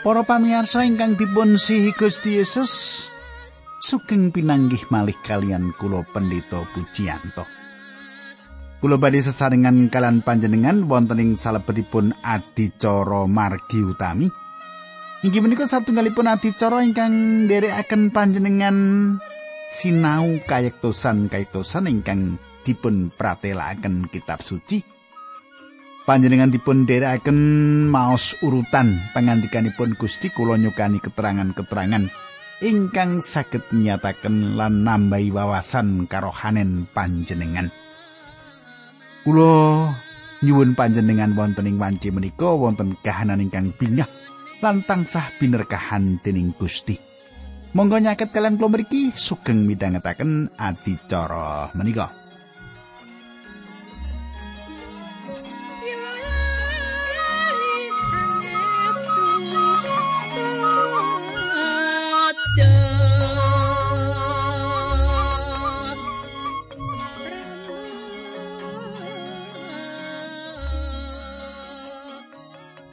Para pamirsa ingkang dipun sihi Gusti Yesus, sugeng pinanggih malih kalian kula Pendeta Pujiyanto. Kula badhe sesarengan kalian panjenengan wonten ing salebetipun adicara margi utami. Inggih menika satunggalipun adicara ingkang nderekaken panjenengan sinau kayektosan-kayektosan ingkang dipun pratelakaken kitab suci. Panjenengan dipun nderekaken maos urutan pangandikanipun Gusti kula nyukani keterangan-keterangan ingkang saged nyataken lan nambahi wawasan karohanen panjenengan. Kula nyuwun panjenengan wonten ing wanci menika wonten kahanan ingkang bingah lan tansah binerkahan dening Gusti. Monggo nyaket kalian kula mriki sugeng midhangetaken adicara menika.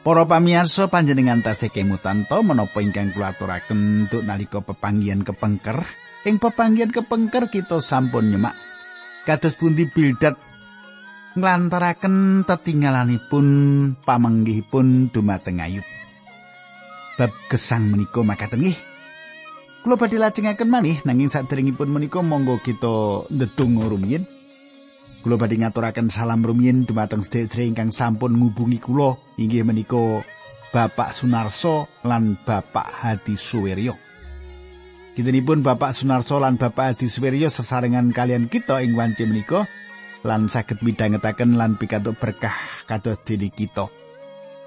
Para pamirsa panjenengan tasih kemutan to menapa ingkang kula aturaken untuk nalika pepanggihan kepengker. Ing pepanggihan kepengker kita sampun nyemak kados pundi Bildad nglantaraken tetinggalanipun pamanggihipun dumateng Ayub. Bab gesang menika makaten nggih. Kula badhe lajengaken malih nanging saderengipun menika monggo kita ndedonga rumiyin. Kula badhe ngaturaken salam rumiyin dumateng sedherek ingkang sampun ngubungi kula inggih menika Bapak Sunarso lan Bapak Hadi Suweryo. Kintenipun Bapak Sunarso lan Bapak Hadi Suweryo sesarengan kalian kita ing wanci menika lan saged midhangetaken lan pikantuk berkah kados dene kita.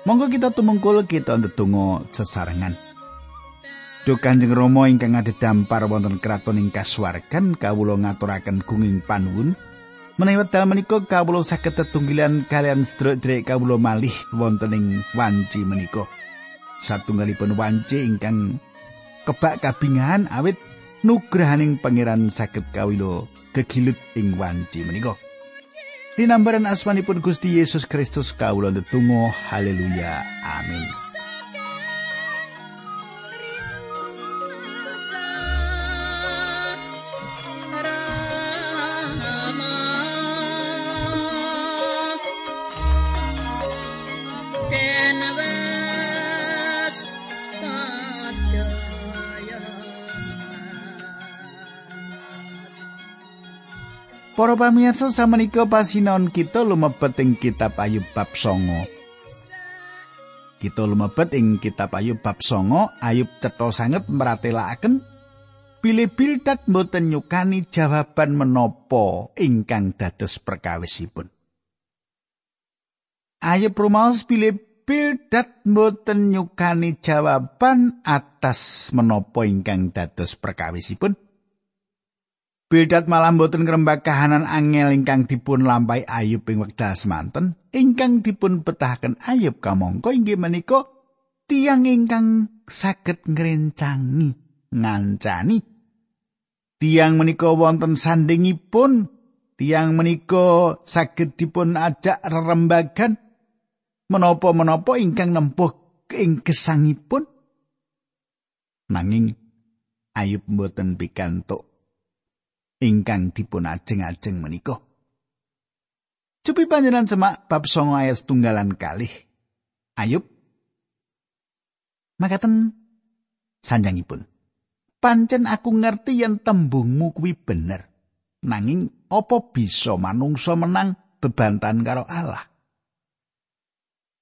Monggo kita tumungkul kita ndedonga sesarengan. Duh Kanjeng Rama ingkang dampar wonten kraton ing kasuwargan kawula ngaturaken gunging panuwun Menawi wekdal menika kawula saged tetunggilan kalian sedherek kawula malih wonten ing wanci menika. Satunggalipun wanci ingkang kebak kabingahan awit nugrahaning pangeran saged kawula gegilut ing wanci menika. Dinambaran asmanipun Gusti Yesus Kristus kawula ndedonga haleluya amin. Para pamirsa samenika pasinaon kita lumebet ing kitab Ayub bab 9. Kita lumebet ing kitab Ayub bab 9, Ayub cetha sanget meratelaken bilih Bildad mboten nyukani jawaban menapa ingkang dados perkawisipun. Ayub rumaos bilih Bildad mboten nyukani jawaban atas menapa ingkang dados perkawisipun. Bildad malah mboten ngrembak kahanan angel ingkang dipun lampahi Ayub ing wekdal semanten, ingkang dipun betahaken Ayub kamangka inggih menika tiang ingkang saged ngrencangi, ngancani. Tiang menika wonten sandingipun, tiang menika saged dipun ajak rerembagan menapa-menapa ingkang nempuh ing gesangipun. Nanging Ayub mboten pikantuk ingkang dipun ajeng-ajeng menika. Cupi panjenengan semak bab 9 ayat tunggalan kalih. Ayub makaten sanjangipun. Pancen aku ngerti yen tembungmu kuwi bener. Nanging apa bisa manungsa menang bebantan karo Allah?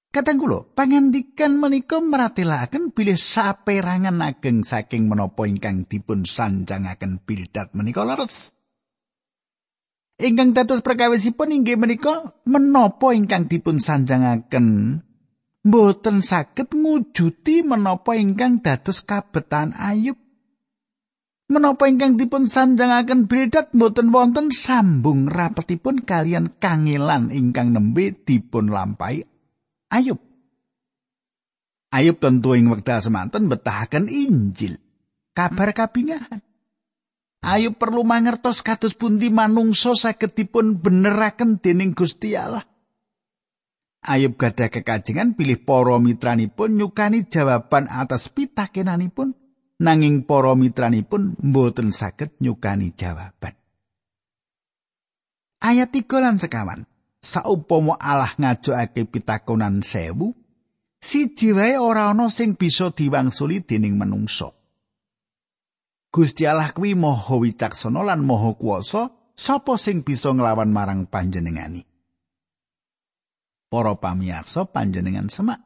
Kadang kula pangandikan menika meratelaken bilih saperangan ageng saking menapa ingkang dipun sanjangaken Bildad menika leres. Ingkang dados perkawisipun inggih menika menapa ingkang dipun sanjangaken mboten saged ngujuti menapa ingkang dados kabetan Ayub. Menapa ingkang dipun sanjangaken Bildad mboten wonten sambung rapetipun kalian kangelan ingkang nembe dipun lampahi Ayub. Ayub tentu ing wekdal semanten betahaken Injil, kabar kabingahan. Ayub perlu mangertos kados pundi manungsa saged dipun beneraken dening Gusti Allah. Ayub gadah kekajengan pilih para mitranipun nyukani jawaban atas pitakenanipun nanging para mitranipun mboten saged nyukani jawaban. Ayat 3 lan sekawan. Saupama Allah ngajokake pitakonan sewu, siji wae ora ana sing bisa diwangsuli dening manungsa. Gusti Allah kuwi maha wicaksana lan maha kuwasa, sapa sing bisa nglawan marang panjenengani? Para pamirsa panjenengan semak.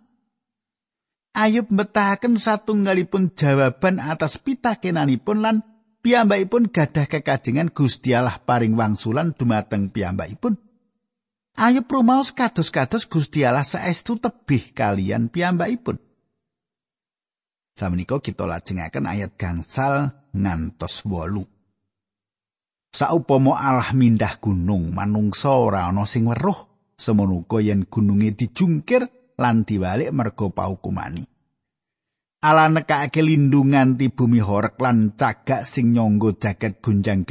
Ayub mbetahaken satunggalipun jawaban atas pitakenanipun lan piyambakipun gadah kekajengan Gusti Allah paring wangsulan dumateng piyambakipun. Ayub rumaos kados-kados Gusti Allah saestu tebih kalian piyambakipun. Samenika kita lajengaken ayat gangsal ngantos wolu. Saupama Allah mindah gunung, manungsa ora ana sing weruh. semono yen gununge dijungkir lan diwalik merga paukumani. Ala nekake lindungan ti bumi horek lan cagak sing nyangga jaket gunjang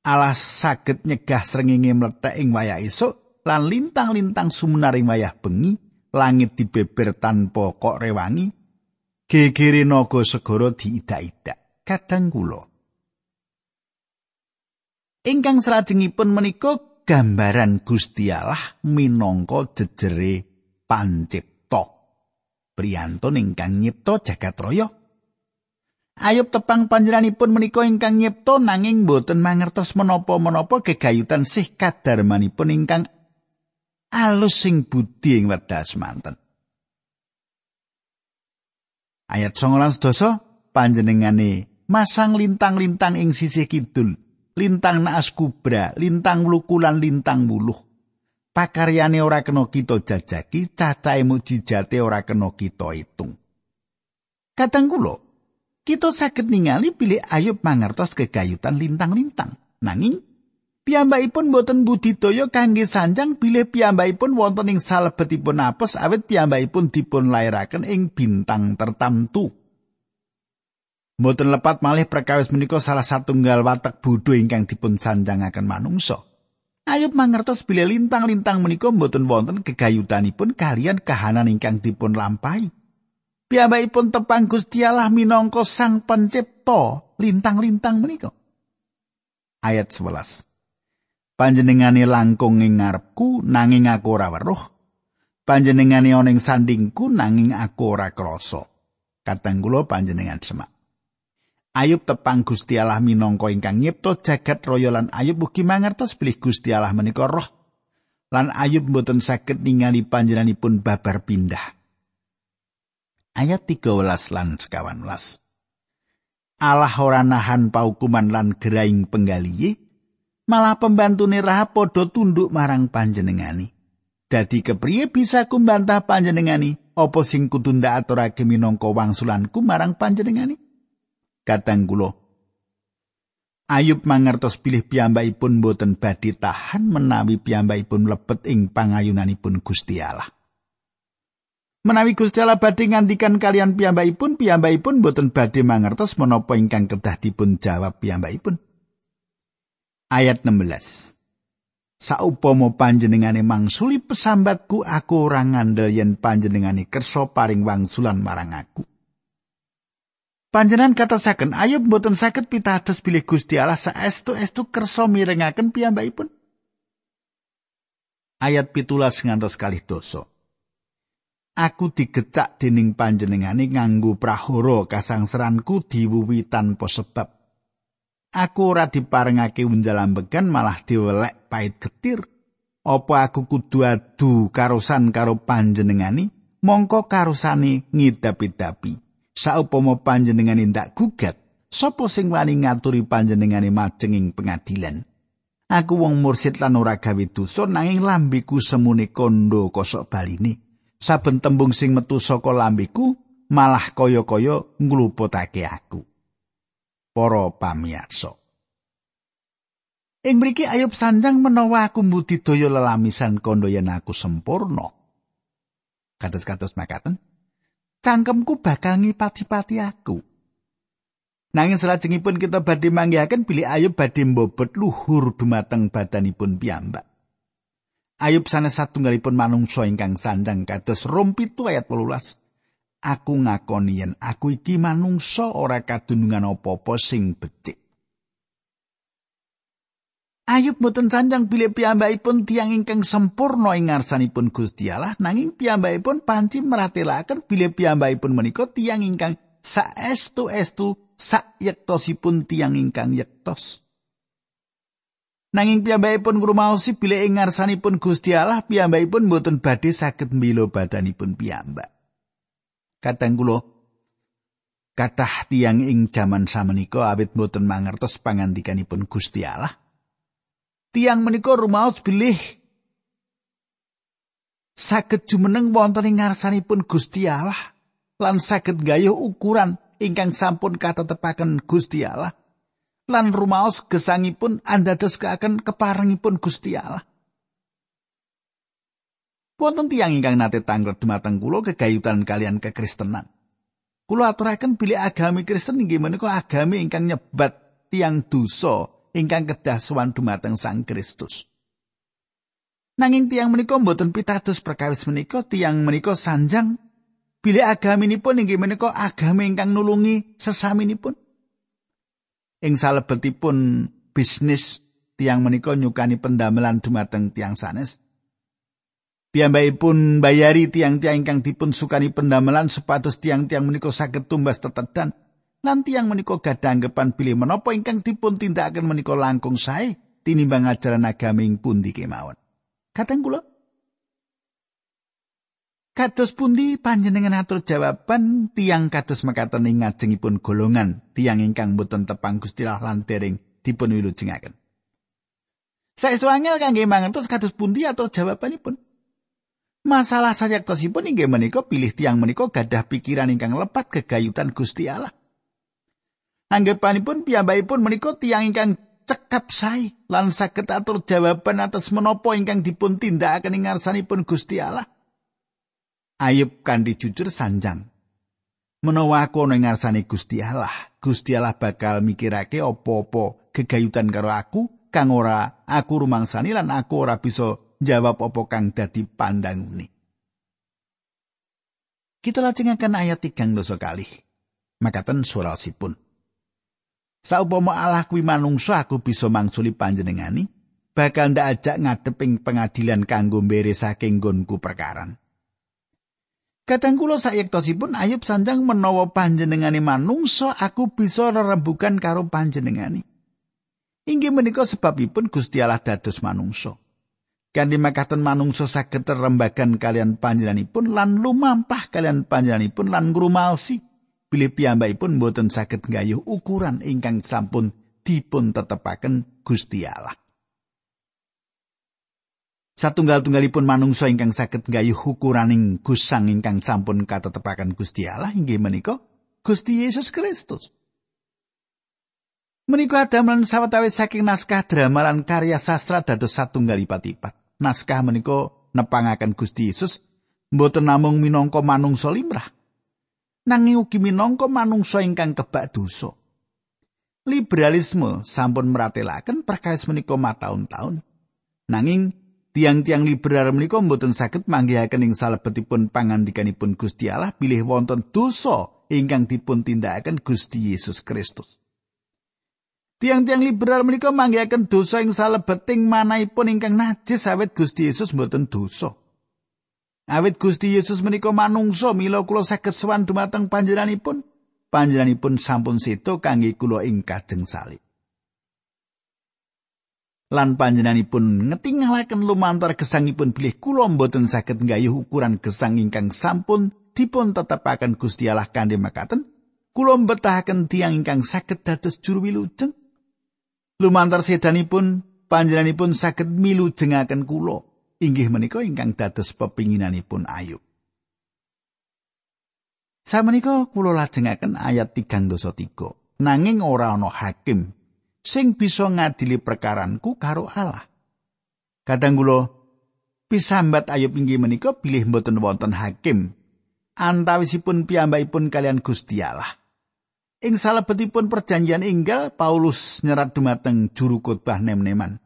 Ala saged nyegah srengenge mlethek ing wayah esuk lan lintang-lintang sumunar ing wayah bengi, langit dibeber tanpa kok rewangi. Gegere naga segara diidak-idak. Kadang kula Ingkang salajengipun menika gambaran Gusti Allah minangka jejere pancipta. Priyantun ingkang nyipta jagat raya. Ayub tepang panjenenganipun menika ingkang nyipta nanging boten mangertos menapa-menapa gegayutan sih kadarmanipun ingkang alus sing budi ing wedas manten. Ayat 19 dosa panjenengane masang lintang-lintang ing sisih kidul lintang naas kubra, lintang lukulan lintang buluh. Pakaryane ora kena kita jajaki, cacahe mujizate ora kena kita hitung. Kadang kula, kita saged ningali pilih Ayub mangertos kegayutan lintang-lintang. Nanging piyambakipun boten budidaya kangge sanjang bilih piyambakipun wonten ing salebetipun apes awit piyambakipun dipun lairaken ing bintang tertamtu. Mboten lepat malih perkawis menika salah satunggal watak bodho ingkang dipun sanjangaken manungsa. Ayub mangertos bilih lintang-lintang menika mboten wonten gegayutanipun kalian kahanan ingkang dipun lampahi. Piyambakipun tepang Gusti minangka Sang Pencipta lintang-lintang menika. Ayat 11. Panjenengane langkung ing ngarepku nanging aku ora weruh. Panjenengane sandingku nanging aku ora krasa. Kateng kula panjenengan semak. Ayub tepang Gusti minangka ingkang nyipta jagat raya Ayub ugi mangertos bilih Gusti Allah roh lan Ayub mboten saged ningali panjenenganipun babar pindah. Ayat 13 lan 11. Allah ora nahan paukuman lan geraing penggaliye, malah pembantune Rahab padha tunduk marang panjenengani. Dadi kepriye bisa kumbantah panjenengani? Apa sing kudu ndak aturake minangka wangsulanku marang panjenengani? katang kula. Ayub mangertos pilih piyambakipun boten badhe tahan menawi piyambakipun mlebet ing pangayunanipun Gusti Allah. Menawi Gusti Allah badhe ngandikan kalian piyambakipun, piyambakipun boten badhe mangertos menapa ingkang kedah dipun jawab piyambakipun. Ayat 16. Saupama panjenengane mangsuli pesambatku aku ora ngandel yen panjenengane kersa paring wangsulan marang aku. Panjenan katasaken Ayub mboten saged pitados bilih Gusti Allah saestu-estu kersa mirengaken piyambakipun. Ayat pitulas ngantos kalih dosa. Aku digecak dening panjenengane nganggo prahara kasangsaranku diwuwi tanpa sebab. Aku ora diparengake unjal ambegan malah diwelek pait getir. Apa aku kudu adu karusan karo panjenengani? Mongko karusane ngidapi-dapi. saupama panjenengane ndak gugat sapa sing wani ngaturi panjenengane majenging pengadilan aku wong mursid lan ora gawe dosa nanging lambiku semune kondo kosok baline saben tembung sing metu saka lambiku malah kaya-kaya ngluputake aku para pamirsa Ing mriki Ayub sanjang menawa aku mbudidaya lelamisan kondo yen aku sempurna. Kados-kados makaten. cangkemku bakal ngipati-pati aku. Nanging salajengipun kita badhe manggihaken bilih Ayub badhe mbobot luhur dumateng badanipun piyambak. Ayub sanes satunggalipun manungsa ingkang sanjang kados rom pitu ayat 18. Aku ngakoni yen aku iki manungsa ora kadunungan apa-apa sing becik. Ayub boten sanjang bilih piyambakipun tiang ingkang sempurna ing ngarsanipun Gusti Allah nanging piyambakipun panci meratelaken bilih piyambakipun menika tiang ingkang saestu-estu sak yektosipun tiang ingkang yektos. Nanging piyambakipun ngrumaosi bilih ing ngarsanipun Gusti Allah piyambakipun boten badhe saged mbilo badanipun piyambak. Kadang kula kathah tiang ing jaman samenika awit boten mangertos pangandikanipun Gusti Allah. Tiang menika rumaos bilih saged jumeneng wonten ing ngarsanipun Gusti Allah lan saged gayuh ukuran ingkang sampun katetepaken Gusti Allah. Lan rumaos gesangipun andadosaken keparengipun Gusti Allah. Wonten tiyang ingkang nate tanglet dumateng kula kegayutan kalian kekristenan. Kula aturaken bilih agami Kristen inggih menika agami ingkang nyebat tiang dosa ingkang kedah sowan dumateng Sang Kristus. Nanging tiang menika mboten pitados perkawis menika tiang menika sanjang bilih agaminipun inggih menika agami ingkang nulungi sesaminipun. Ing salebetipun bisnis tiang menika nyukani pendamelan dumateng tiang sanes. Piyambakipun bayari tiang-tiang ingkang dipun sukani pendamelan supados tiang-tiang menika saged tumbas tetedan lan tiang menika gadah anggapan pilih menapa ingkang dipun tindakaken menika langkung sae tinimbang ajaran agami ing pundi kemawon. Kateng kula Kados pundi panjenengan atur jawaban tiang kados mekaten ing ngajengipun golongan tiang ingkang boten tepang Gusti Allah lan dereng dipun wilujengaken. Saestu angel kangge mangertos kados pundi atur jawabanipun. Masalah sayektosipun inggih menika pilih tiang menika gadah pikiran ingkang lepat kegayutan Gusti Allah. Anggapanipun piyambakipun menika tiang ingkang cekap sae lan saged atur jawaban atas menapa ingkang dipun tindakaken ing ngarsanipun Gusti Allah. Ayub kanthi jujur sanjang. Menawa aku ana ngarsane Gusti Allah, Gusti Allah bakal mikirake apa-apa gegayutan karo aku kang ora aku rumangsani lan aku ora bisa jawab apa kang dadi pandangune. Kita lajengaken ayat tigang dosa kali. Makaten surasipun. Saupama Allah kuwi manungsa aku bisa mangsuli panjenengani, bakal ndak ajak ngadeping pengadilan kanggo mbere saking nggonku perkaran. Kadang kula sayektosipun Ayub sanjang menawa panjenengane manungsa aku bisa rerembukan karo panjenengane. Inggih menika sebabipun Gusti Allah dados manungsa. Kanthi makaten manungsa saged terembagan kalian panjenenganipun lan lumampah kalian panjenenganipun lan ngrumalsi bilih piyambakipun boten saged nggayuh ukuran ingkang sampun dipun tetepaken Gusti Allah. Satunggal-tunggalipun manungsa ingkang saged nggayuh ukuraning gusang ingkang sampun katetepaken Gusti Allah inggih menika Gusti Yesus Kristus. Menika adamelan sawetawis saking naskah drama lan karya sastra dados satunggal ipat-ipat. Naskah menika nepangaken Gusti Yesus mboten namung minangka manungsa limrah. Nanging ugi minangka manungsa ingkang kebak dosa. Liberalisme sampun meratelaken perkawis menika mataun-taun. Nanging tiang-tiang liberal menika mboten saged manggihaken ing salebetipun pangandikanipun Gusti Allah bilih wonten dosa ingkang dipun tindakaken Gusti Yesus Kristus. Tiang-tiang liberal menika manggihaken dosa ing salebeting manahipun ingkang najis awet Gusti Yesus mboten dosa. Awit Gusti Yesus menika manungsa mila kula saged sowan dumateng panjenenganipun. Panjenenganipun sampun seto kangge kula ing kajeng salib. Lan panjenenganipun ngetingalaken lumantar gesangipun bilih kula mboten saged nggayuh ukuran gesang ingkang sampun dipun tetepaken Gusti Allah kanthi makaten kula mbetahaken tiang ingkang saged dados juru wilujeng. Lumantar sedanipun panjenenganipun saged milujengaken kula inggih menika ingkang dados pepinginanipun ayu Samenika kula lajengaken ayat 3 dosa 3 nanging ora ana hakim sing bisa ngadili perkaranku karo Allah. Kadang kula pisambat ayub inggih menika bilih mboten wonten hakim antawisipun piyambakipun kalian Gusti Allah. Ing salebetipun perjanjian inggal Paulus nyerat dumateng juru khotbah nem-neman.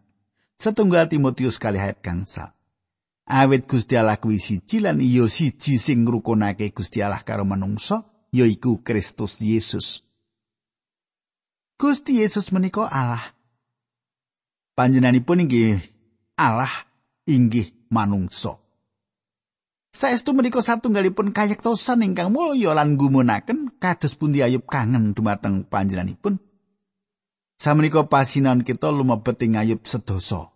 Setunggal Timotius kali ayat gangsal. Awit Gusti Allah kuwi siji lan iya siji sing ngrukunake Gusti Allah karo manungsa, yaiku Kristus Yesus. Gusti Yesus menika Allah. Panjenenganipun inggih Allah inggih manungsa. Saestu menika satunggalipun kayektosan ingkang mulya lan gumunaken kados pundi ayub kangen dumateng panjenenganipun. Samenika pasinan kita lumebet ing ayub sedasa.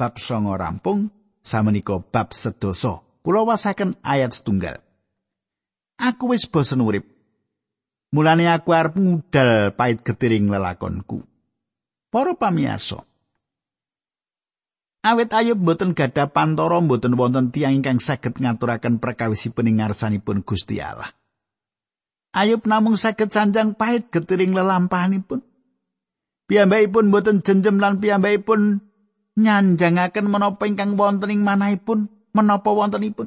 Bab songo rampung, samenika bab sedasa. Kula wasaken ayat setunggal. Aku wis bosen urip. Mulane aku arep ngudal pait getiring lelakonku. Para pamirsa, Awit ayub boten gadah pantoro boten wonten tiang ingkang saged ngaturaken perkawisipun ing ngarsanipun Gusti Allah. Ayub namung saged sanjang pahit getiring lelampahanipun. Piyambakipun boten jenjem lan piyambakipun nyanjangaken menapa ingkang wonten ing manahipun, menapa wontenipun.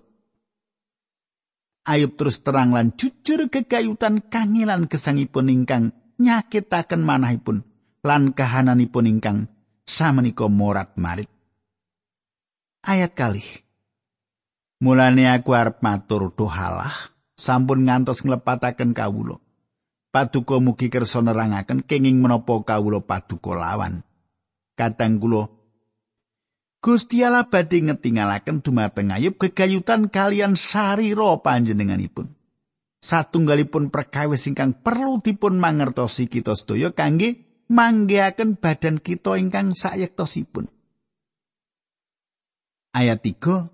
Ayub terus terang lan jujur kegayutan kangilan gesangipun ingkang nyakitaken manahipun lan kahananipun ingkang samenika morat marit. ayat kalih. Mulane aku arep matur dohalah sampun ngantos nglepataken kawula. Paduka mugi kersa nerangaken kenging menapa kawula paduka lawan. Kadang kula Gusti Allah badhe ngetingalaken dumateng Ayub kegayutan kalian sarira panjenenganipun. Satunggalipun perkawis ingkang perlu dipun mangertosi kita sedaya kangge manggihaken badan kita ingkang sayektosipun. ayat 3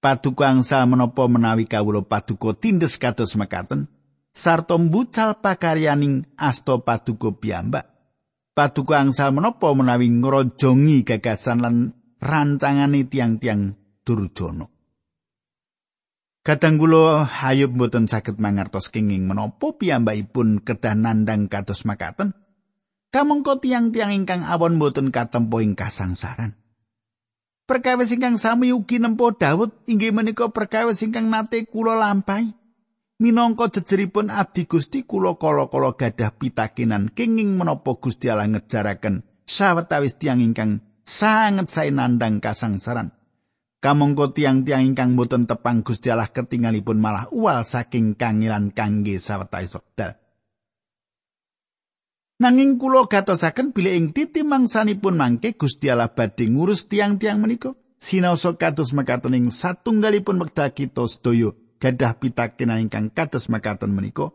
Paduka angsa menapa menawi kawula paduka tindes kados mekaten sarta mbucal pakaryaning asta paduka piyambak Paduka angsa menapa menawi ngrojongi gagasan lan rancangane tiang-tiang durjana. Kadang kula hayub mboten saged mangertos kenging menapa piyambakipun kedah nandang kados makaten. Kamangka tiang-tiang ingkang awon mboten katempo ing kasangsaran. Perkawis ingkang sami ugi nempo Daud inggih menika perkawis ingkang nate kula lampahi. Minangka jejeripun abdi Gusti kula kala-kala gadah pitakenan kenging menapa Gusti Allah ngejaraken sawetawis tiang ingkang sanget sae nandang kasangsaran. Kamangka tiang-tiang ingkang boten tepang Gusti Allah ketingalipun malah uwal saking kangilan kangge sawetawis wekdal. Nanging kula gatosaken bilih ing titi mangsanipun mangke Gusti Allah badhe ngurus tiang-tiang menika. Sinaosa kados mekaten ing satunggalipun wekdal kita sedaya gadah pitakenan ingkang kados mekaten menika.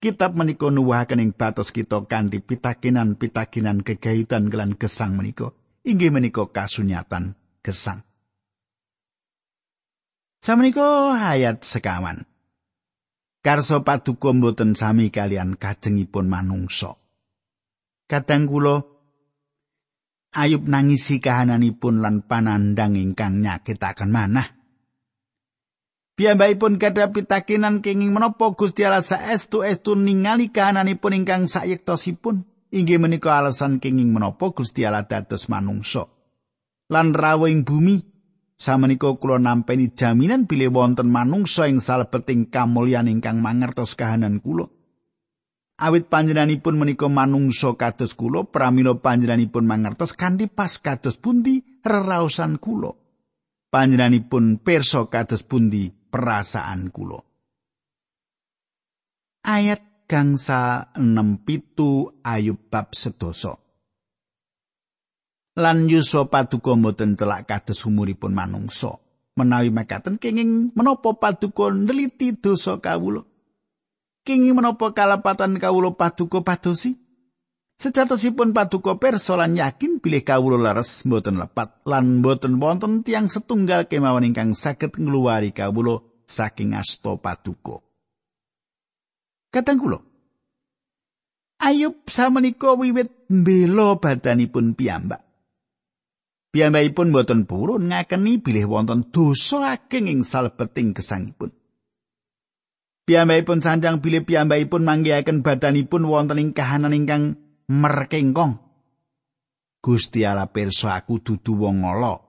Kitab menika nuwuhaken ing batos kita kanthi pitakenan-pitakenan kegayutan kelan gesang menika. Inggih menika kasunyatan gesang. Samenika ayat sekawan. Karso paduka mboten sami kalian kajengipun manungsa. Kadang kula Ayub nangisi kahananipun lan panandang ingkang nyakitaken manah. Piyambakipun gadah pitakenan kenging menapa Gusti Allah saestu-estu ningali kahananipun ingkang sayektosipun. Inggih menika alasan kenging menapa Gusti Allah dados manungsa. Lan rawuh bumi samenika kula nampi jaminan bilih wonten manungsa ing salebeting kamulyan ingkang mangertos kahanan kula. awit panjenenganipun menika manungsa kados kula pramila panjenenganipun mangertos kanthi pas kados pundi reraosan kula panjenenganipun pirsa kados pundi perasaan kula ayat gangsa 6 pitu ayub bab sedoso lan yuswa paduka mboten celak kados umuripun manungsa menawi makaten kenging menapa paduka neliti dosa kawula. Kingi menapa kalapatan kawula paduka padosi? Sejatosipun paduka perso lan yakin bilih kawula leres mboten lepat lan mboten wonten tiang setunggal kemawon ingkang saged ngluwari kawula saking asta paduka katang kula Ayub samenika wiwit mbela badanipun piyambak. Piyambakipun boten purun ngakeni bilih wonten dosa ageng ing salebeting gesangipun. Piyambakipun sanjang bilih piyambakipun manggihaken badanipun wonten ing kahanan ingkang merkengkong. Gusti Allah pirsa aku dudu wong ala.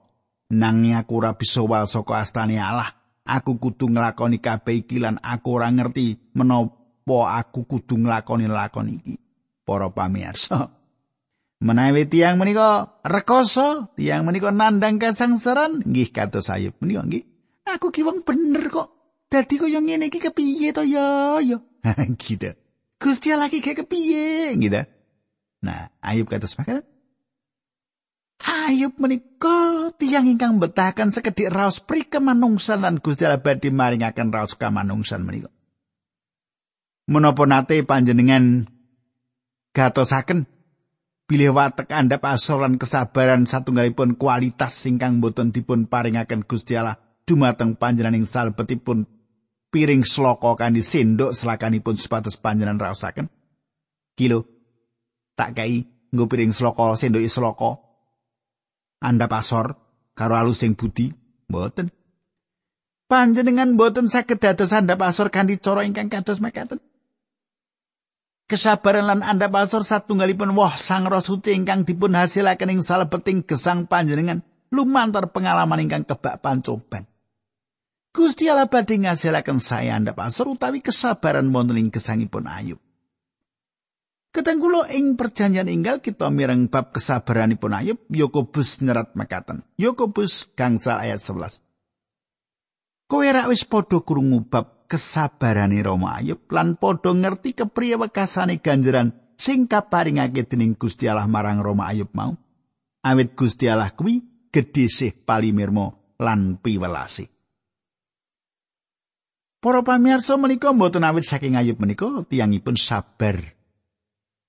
Nanging aku ora bisa wal saka astane Allah. Aku kudu nglakoni kabeh iki lan aku ora ngerti menapa aku kudu nglakoni lakon iki. Para pamirsa. Menawi tiang menika rekoso, tiang menika nandang kasangsaran, nggih kados Ayub menika nggih. Aku ki wong bener kok. Dadi kaya ngene iki kepiye to ya? Ya. gitu. Gusti Allah ki kepiye gitu. Nah, Ayub kados makaten. Ayub menika tiang ingkang betahaken sekedhik raos prikemanungsan lan Gusti Allah badhe maringaken raos kamanungsan menika. Menapa nate panjenengan gatosaken bilih watek andhap asoran kesabaran satunggalipun kualitas ingkang boten dipun paringaken Gusti Allah dumateng panjenengan ing salebetipun piring sloka kanthi sendok selakanipun supados panjenengan raosaken. Kilo tak kai nggo piring sloka sendok sloka Anda pasor karo alus sing budi mboten. Panjenengan mboten saged dados anda pasor kanthi cara ingkang kados makaten. Kesabaran lan anda pasor satunggalipun woh sang roh suci ingkang dipun hasilaken ing salebeting gesang panjenengan lumantar pengalaman ingkang kebak pancoban. Gusti Allah badhe ngasilaken saya anda pasor utawi kesabaran wonten ing gesangipun Ayub. Ketenggulo ing perjanjian inggal kita mireng bab kesabaranipun Ayub, Yakobus nyerat mekaten. Yakobus gangsal ayat 11. Kowe rak wis padha krungu bab kesabarane Rama Ayub lan padha ngerti kepriye wekasane ganjaran sing kaparingake dening Gusti Allah marang Rama Ayub mau. Awit Gusti Allah kuwi gedhe sih palimirmo lan piwelase. Para pamirsa menika mboten awit saking Ayub menika tiyangipun sabar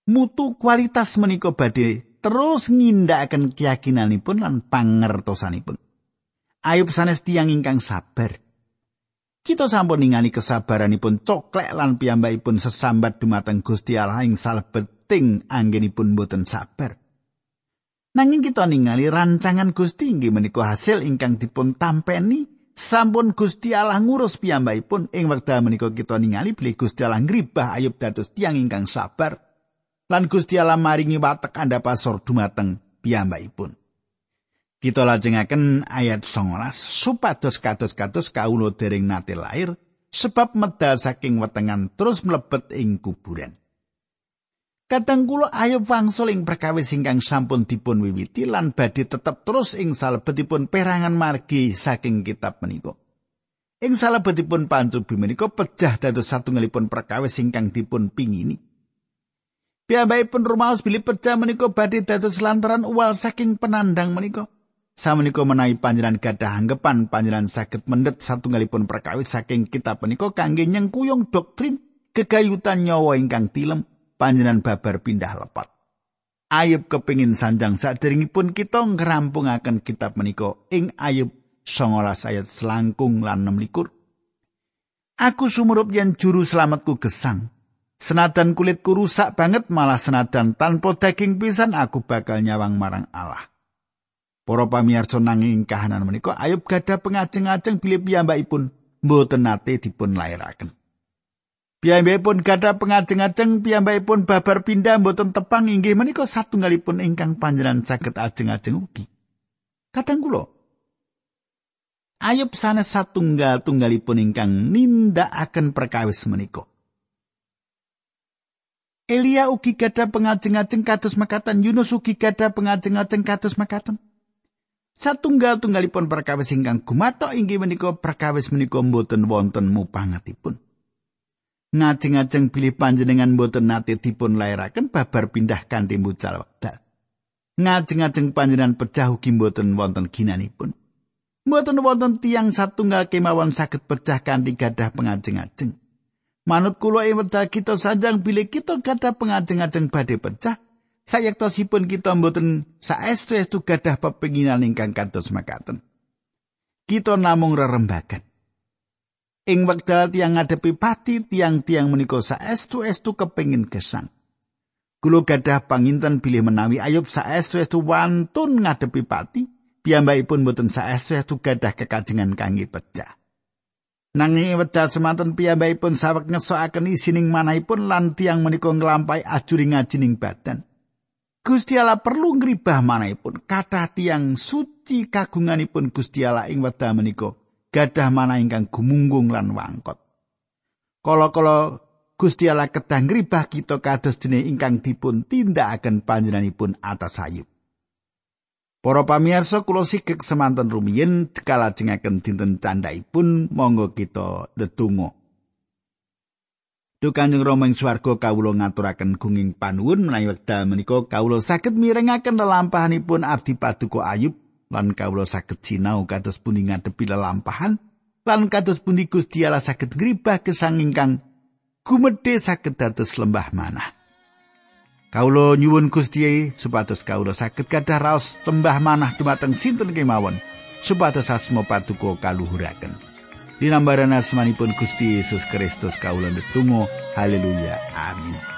mutu kualitas menika badhe terus ngindakaken keyakinanipun lan pangertosanipun. Ayub sanes tiyang ingkang sabar. Kita sampun ningali kesabaranipun coklek lan piyambakipun sesambat dumateng Gusti Allah ing salebeting anggenipun boten sabar. Nanging kita ningali rancangan Gusti inggih menika hasil ingkang dipun tampeni sampun Gusti Allah ngurus piyambakipun ing wekdal menika kita ningali bilih Gusti Allah ngribah Ayub dados tiyang ingkang sabar lan Gusti Allah maringi watek andhapasor dumateng piyambakipun. Kita lajengaken ayat 19 supados kados-kados kawula dereng nate lair sebab medal saking wetengan terus mlebet ing kuburan. Kadang kula ayub wangsul ing perkawis ingkang sampun dipun wiwiti lan badhe tetep terus ing salebetipun perangan margi saking kitab menika. Ing salebetipun pancubi menika pecah dados satunggalipun perkawis ingkang dipun pingini. Piyambakipun rumaos bilih pecah menika badhe dados lantaran uwal saking penandang menika. Samenika menawi panjenengan gadah anggapan panjenengan saged mendet satunggalipun perkawis saking kitab menika kangge nyengkuyung doktrin kegayutan nyawa ingkang tilem panjenengan babar pindah lepat. Ayub kepingin sanjang saderengipun kita ngerampungaken kitab menika ing Ayub 19 ayat selangkung lan 6 Aku sumurup yen juru selamatku gesang, Senadan kulitku rusak banget malah senadan tanpa daging pisan aku bakal nyawang marang Allah. Para pamirsa nanging kahanan menika Ayub gadah pengajeng-ajeng bilih piyambakipun mboten nate dipun lairaken. Piyambakipun gadah pengajeng-ajeng piyambakipun babar pindah mboten tepang inggih menika satunggalipun ingkang panjenengan saged ajeng-ajeng ugi. Kadang kula Ayub sanes satunggal tunggalipun ingkang nindakaken perkawis menika. Elia ugi gadah pengajeng-ajeng kados makaten, Yunus ugi gadah pengajeng-ajeng kados makaten. Satunggal tunggalipun perkawis ingkang gumathok inggih menika perkawis menika mboten wonten mupangatipun. Ngajeng-ajeng bilih panjenengan mboten nate dipun lairaken babar pindah kanthi mucal wekdal. Ngajeng-ajeng panjenengan pecah ugi mboten wonten ginanipun. Mboten wonten tiang satunggal kemawon saged pecah kanthi gadah pengajeng-ajeng. Manut kula ing kita sanjang bilih kita gadah pengajeng-ajeng badhe pecah, sayektosipun kita mboten saestu-estu gadah pepinginan ingkang kados makaten. Kita namung rerembagan. Ing wekdal tiang ngadepi pati tiang-tiang menika saestu-estu kepingin gesang. Kulo gadah panginten bilih menawi Ayub saestu-estu wantun ngadepi pati, piyambakipun mboten saestu-estu gadah kekajengan kangge pecah. Nanging wedal semanten piyambakipun saweg ngesokaken isining manahipun lan tiang menika nglampahi ajuring ngajining badan. Gusti Allah perlu ngribah manahipun kathah tiang suci kagunganipun Gusti Allah ing wedal menika gadah manah ingkang gumunggung lan wangkot. Kala-kala Gusti Allah kedah ngribah kita kados dene ingkang dipun tindakaken panjenenganipun atas Ayub. Para pamirsa kula sikek semanten rumiyin kalajengaken dinten candhaipun monggo kita ndedonga. Duh Kanjeng Rama ing swarga kawula ngaturaken gunging panuwun menawi wekdal menika kawula saged mirengaken lelampahanipun Abdi Paduka Ayub lan kawula saged sinau kados pundi ngadepi lelampahan lan kados pundi Gusti Allah saged ngribah gesang ingkang gumedhe saged dados lembah manah. Kaulo nyuwun Gusti supados kaulo saged gadah raos lembah manah dumateng sinten kemawon supados asma patuko kaluhuraken. Dinambaran asmanipun Gusti Yesus Kristus kaulo netunggal haleluya. Amin